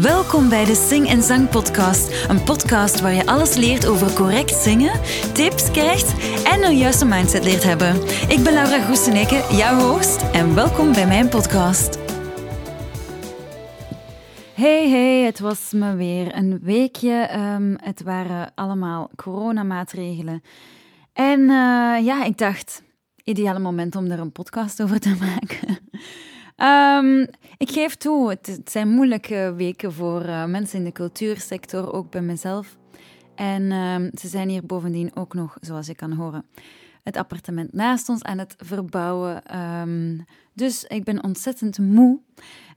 Welkom bij de Sing en Zang Podcast. Een podcast waar je alles leert over correct zingen, tips krijgt en een juiste mindset leert hebben. Ik ben Laura Groeseneke, jouw host, en welkom bij mijn podcast. Hey, hey, het was me weer een weekje. Ehm, het waren allemaal coronamaatregelen. En uh, ja, ik dacht, ideale moment om er een podcast over te maken. Um, ik geef toe, het, zijn moeilijke weken voor uh, mensen in de cultuursector, ook bij mezelf. En uh, ze zijn hier bovendien ook nog, zoals je kan horen, het appartement naast ons aan het verbouwen. Um, dus ik ben ontzettend moe.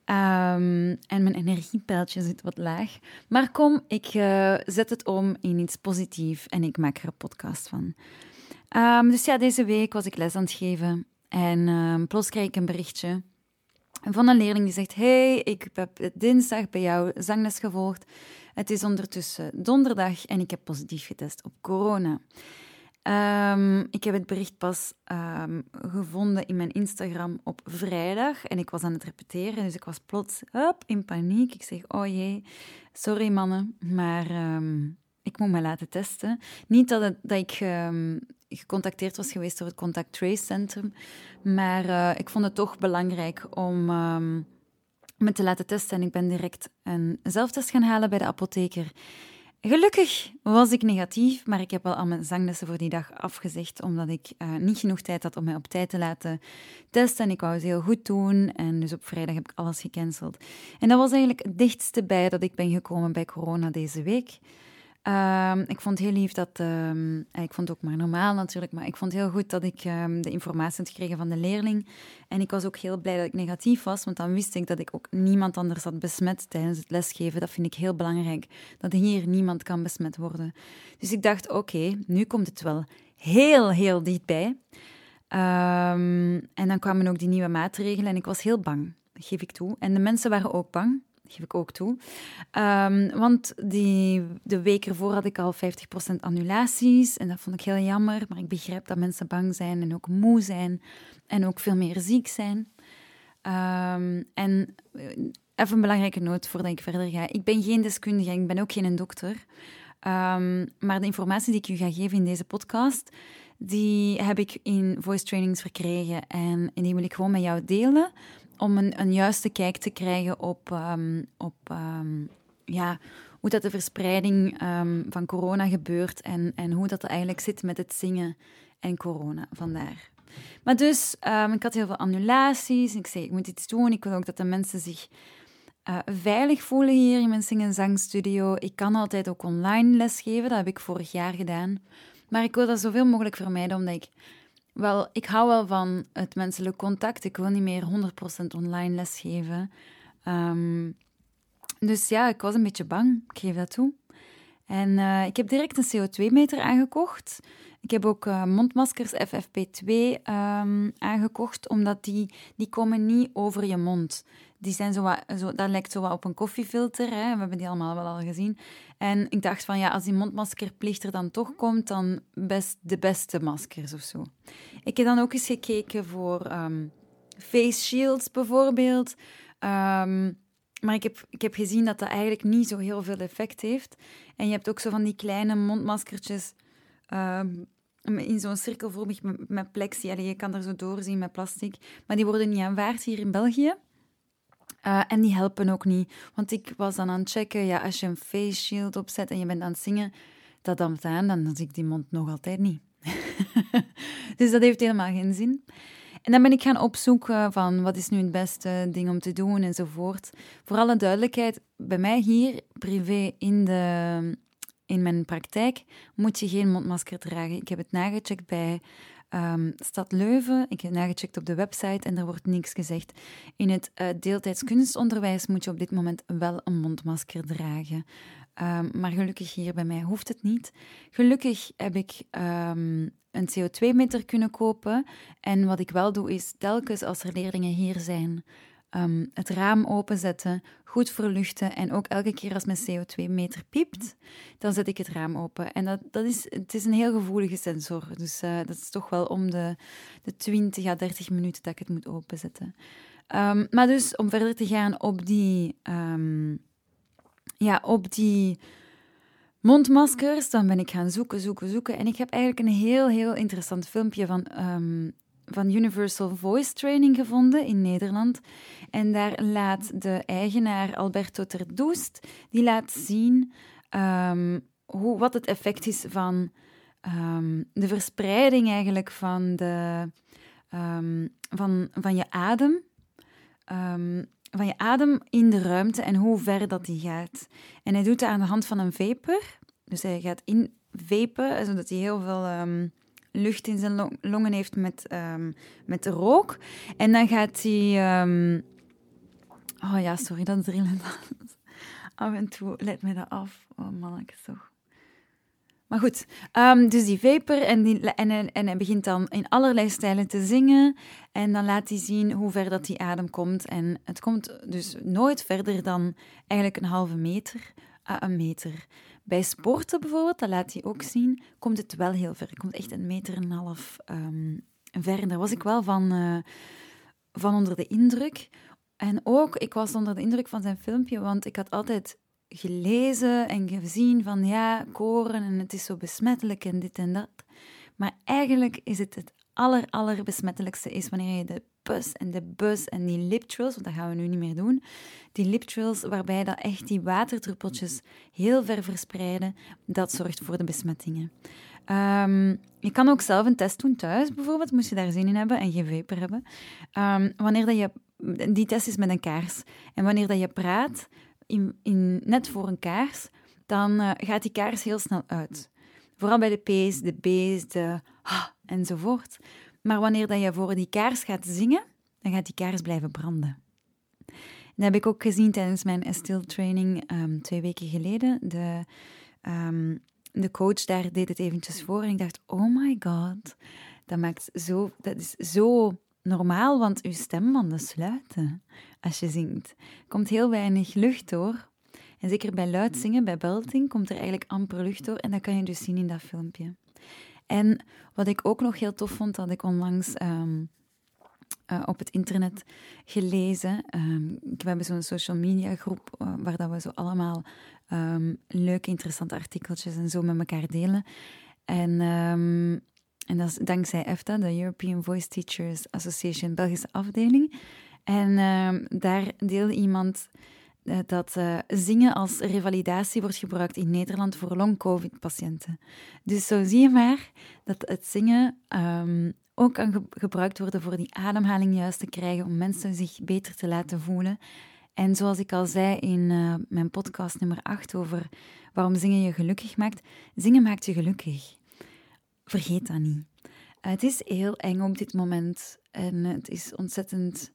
En mijn energiepeiltje zit wat laag. Maar kom, ik uh, zet het om in iets positiefs en ik maak er een podcast van. Dus ja, deze week was ik les aan het geven en um, plots kreeg ik een berichtje van een leerling die zegt: Hey, ik heb dinsdag bij jou zangles gevolgd. Het is ondertussen donderdag en ik heb positief getest op corona. Um, ik heb het bericht pas um, gevonden in mijn Instagram op vrijdag en ik was aan het repeteren, dus ik was plots up, in paniek. Ik zeg: Oh jee, sorry mannen, maar um, ik moet me laten testen. Niet dat, dat ik gecontacteerd was geweest door het Contact Trace Centrum. Maar uh, ik vond het toch belangrijk om um, me te laten testen. En ik ben direct een zelftest gaan halen bij de apotheker. Gelukkig was ik negatief, maar ik heb wel al mijn zanglessen voor die dag afgezegd, omdat ik uh, niet genoeg tijd had om mij op tijd te laten testen. En ik wou het heel goed doen, en dus op vrijdag heb ik alles gecanceld. En dat was eigenlijk het dichtste bij dat ik ben gekomen bij corona deze week. Um, ik vond heel lief dat, um, ik vond het ook maar normaal natuurlijk, maar ik vond het heel goed dat ik um, de informatie had gekregen van de leerling. En ik was ook heel blij dat ik negatief was, want dan wist ik dat ik ook niemand anders had besmet tijdens het lesgeven. Dat vind ik heel belangrijk, dat hier niemand kan besmet worden. Dus ik dacht, oké, nu komt het wel heel, heel dichtbij. en dan kwamen ook die nieuwe maatregelen en ik was heel bang, geef ik toe. En de mensen waren ook bang geef ik ook toe. Um, want die, de week ervoor had ik al 50% annulaties en dat vond ik heel jammer. Maar ik begrijp dat mensen bang zijn en ook moe zijn en ook veel meer ziek zijn. Um, en eh, even een belangrijke noot voordat ik verder ga. Ik ben geen deskundige, ik ben ook geen dokter. Um, maar de informatie die ik u ga geven in deze podcast, die heb ik in voice trainings verkregen en die wil ik gewoon met jou delen om een, een juiste kijk te krijgen op, um, op um, ja, hoe dat de verspreiding um, van corona gebeurt en, en hoe dat eigenlijk zit met het zingen en corona. Vandaar. Maar dus, ik had heel veel annulaties. Ik zei, ik moet iets doen. Ik wil ook dat de mensen zich uh, veilig voelen hier in mijn zing- en zangstudio. Ik kan altijd ook online lesgeven. Dat heb ik vorig jaar gedaan. Maar ik wil dat zoveel mogelijk vermijden, omdat ik wel, ik hou wel van het menselijk contact. Ik wil niet meer 100% online lesgeven. Um, dus ja, ik was een beetje bang. Ik geef dat toe. En uh, ik heb direct een CO2-meter aangekocht. Ik heb ook uh, mondmaskers FFP2 um, ehm, aangekocht, omdat die, die komen niet over je mond die zijn zo, wat, zo dat lijkt zo wat op een koffiefilter. Hè. We hebben die allemaal wel al gezien. En ik dacht van ja, als die mondmaskerplicht er dan toch komt, dan best de beste maskers of zo. Ik heb dan ook eens gekeken voor um, face shields bijvoorbeeld. Um, maar ik heb, ik heb gezien dat dat eigenlijk niet zo heel veel effect heeft. En je hebt ook zo van die kleine mondmaskertjes um, in zo'n cirkelvormig met plexi. Allee, je kan er zo doorzien met plastic. Maar die worden niet aanvaard hier in België. Uh, en die helpen ook niet. Want ik was dan aan het checken, ja, als je een face shield opzet en je bent aan het zingen, dat dan aan, dan zie ik die mond nog altijd niet. dus dat heeft helemaal geen zin. En dan ben ik gaan opzoeken van wat is nu het beste ding om te doen enzovoort. Voor alle duidelijkheid, bij mij hier, privé in, de, in mijn praktijk, moet je geen mondmasker dragen. Ik heb het nagecheckt bij um, Stad Leuven. Ik heb nagecheckt op de website en er wordt niks gezegd. In het uh, deeltijds kunstonderwijs moet je op dit moment wel een mondmasker dragen. Um, maar gelukkig hier bij mij hoeft het niet. Gelukkig heb ik um, een CO2-meter kunnen kopen. En wat ik wel doe is telkens als er leerlingen hier zijn, um, het raam openzetten, goed verluchten en ook elke keer als mijn CO2-meter piept, dan zet ik het raam open. En dat, dat is, het is een heel gevoelige sensor, dus uh, dat is toch wel om de, de 20 à 30 minuten dat ik het moet openzetten. Um, maar dus om verder te gaan op die, um, ja, op die mondmaskers, dan ben ik gaan zoeken, zoeken, zoeken. En ik heb eigenlijk een heel, heel interessant filmpje van, ehm, van Universal Voice Training gevonden in Nederland. En daar laat de eigenaar Alberto Terdoest, die laat zien um, hoe, wat het effect is van um, de verspreiding eigenlijk van, de, van, van je adem. van je adem in de ruimte en hoe ver dat die gaat. En hij doet dat aan de hand van een vapor. Dus hij gaat in vapen, zodat hij heel veel lucht in zijn longen heeft met, um, met rook. En dan gaat hij... Um... Oh ja, sorry, dat drillen. af en toe let mij dat af. Oh mannetjes toch. Maar goed, um, dus die vapor en, die, en, en hij begint dan in allerlei stijlen te zingen. En dan laat hij zien hoe ver dat die adem komt. En het komt dus nooit verder dan eigenlijk een halve meter à een meter. Bij sporten bijvoorbeeld, dat laat hij ook zien, komt het wel heel ver. Komt echt een meter en een half um, ver. daar was ik wel van, uh, van onder de indruk. En ook, ik was onder de indruk van zijn filmpje, want ik had altijd gelezen en gezien van ja, koren en het is zo besmettelijk en dit en dat. Maar eigenlijk is het het aller, allerbesmettelijkste is wanneer je de pus en de bus en die lip want dat gaan we nu niet meer doen, die lip trills waarbij dat echt die waterdruppeltjes heel ver verspreiden, dat zorgt voor de besmettingen. Um, je kan ook zelf een test doen thuis, bijvoorbeeld, moest je daar zin in hebben en geen vapor hebben. Um, wanneer dat je, die test is met een kaars. En wanneer dat je praat, in, in, net voor een kaars, dan uh, gaat die kaars heel snel uit. Vooral bij de P's, de B's, de H enzovoort. Maar wanneer dat je voor die kaars gaat zingen, dan gaat die kaars blijven branden. Dat heb ik ook gezien tijdens mijn Estill training um, twee weken geleden. De, um, de coach daar deed het eventjes voor en ik dacht, oh my god, dat, maakt zo, dat is zo normaal, want je stembanden sluiten als je zingt. Er komt heel weinig lucht door. En zeker bij luid zingen, bij belting, komt er eigenlijk amper lucht door. En dat kan je dus zien in dat filmpje. En wat ik ook nog heel tof vond, dat ik onlangs um, uh, op het internet gelezen. Um, we hebben zo'n social media groep uh, waar dat we zo allemaal um, leuke, interessante artikeltjes en zo met elkaar delen. En, en dat is dankzij EFTA, de European Voice Teachers Association Belgische afdeling. En daar deelde iemand eh, dat uh, zingen als revalidatie wordt gebruikt in Nederland voor long-covid-patiënten. Dus zo zie je maar dat het zingen um, ook kan gebruikt worden voor die ademhaling juist te krijgen, om mensen zich beter te laten voelen. En zoals ik al zei in uh, mijn podcast nummer 8 over waarom zingen je gelukkig maakt, zingen maakt je gelukkig. Vergeet dat niet. het is heel eng op dit moment en het is ontzettend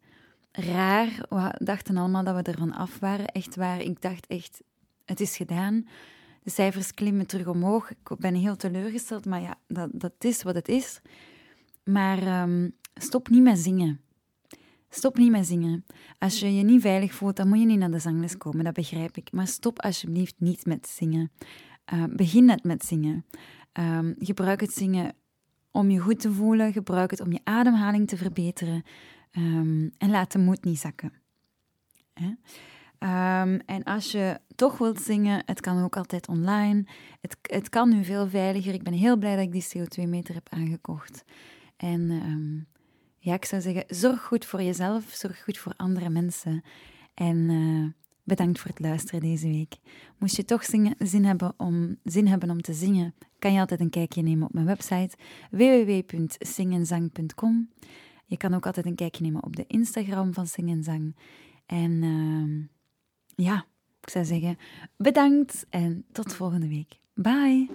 raar. We dachten allemaal dat we ervan af waren. Echt waar. Ik dacht echt, het is gedaan. De cijfers klimmen terug omhoog. Ik ben heel teleurgesteld, maar ja, dat, dat is wat het is. Maar um, stop niet met zingen. Stop niet met zingen. Als je je niet veilig voelt, dan moet je niet naar de zangles komen, dat begrijp ik. Maar stop alsjeblieft niet met zingen. Uh, begin net met zingen. Um, gebruik het zingen om je goed te voelen. Gebruik het om je ademhaling te verbeteren. Um, en laat de moed niet zakken. Um, en als je toch wilt zingen, het kan ook altijd online. Het, het kan nu veel veiliger. Ik ben heel blij dat ik die CO2-meter heb aangekocht. En um, ja, ik zou zeggen, zorg goed voor jezelf, zorg goed voor andere mensen. En uh, bedankt voor het luisteren deze week. Moest je toch zingen, zin, hebben om, zin hebben om te zingen, kan je altijd een kijkje nemen op mijn website www.zingenzang.com. Je kan ook altijd een kijkje nemen op de Instagram van Zing en Zang. En uh, ja, ik zou zeggen bedankt en tot volgende week. Bye!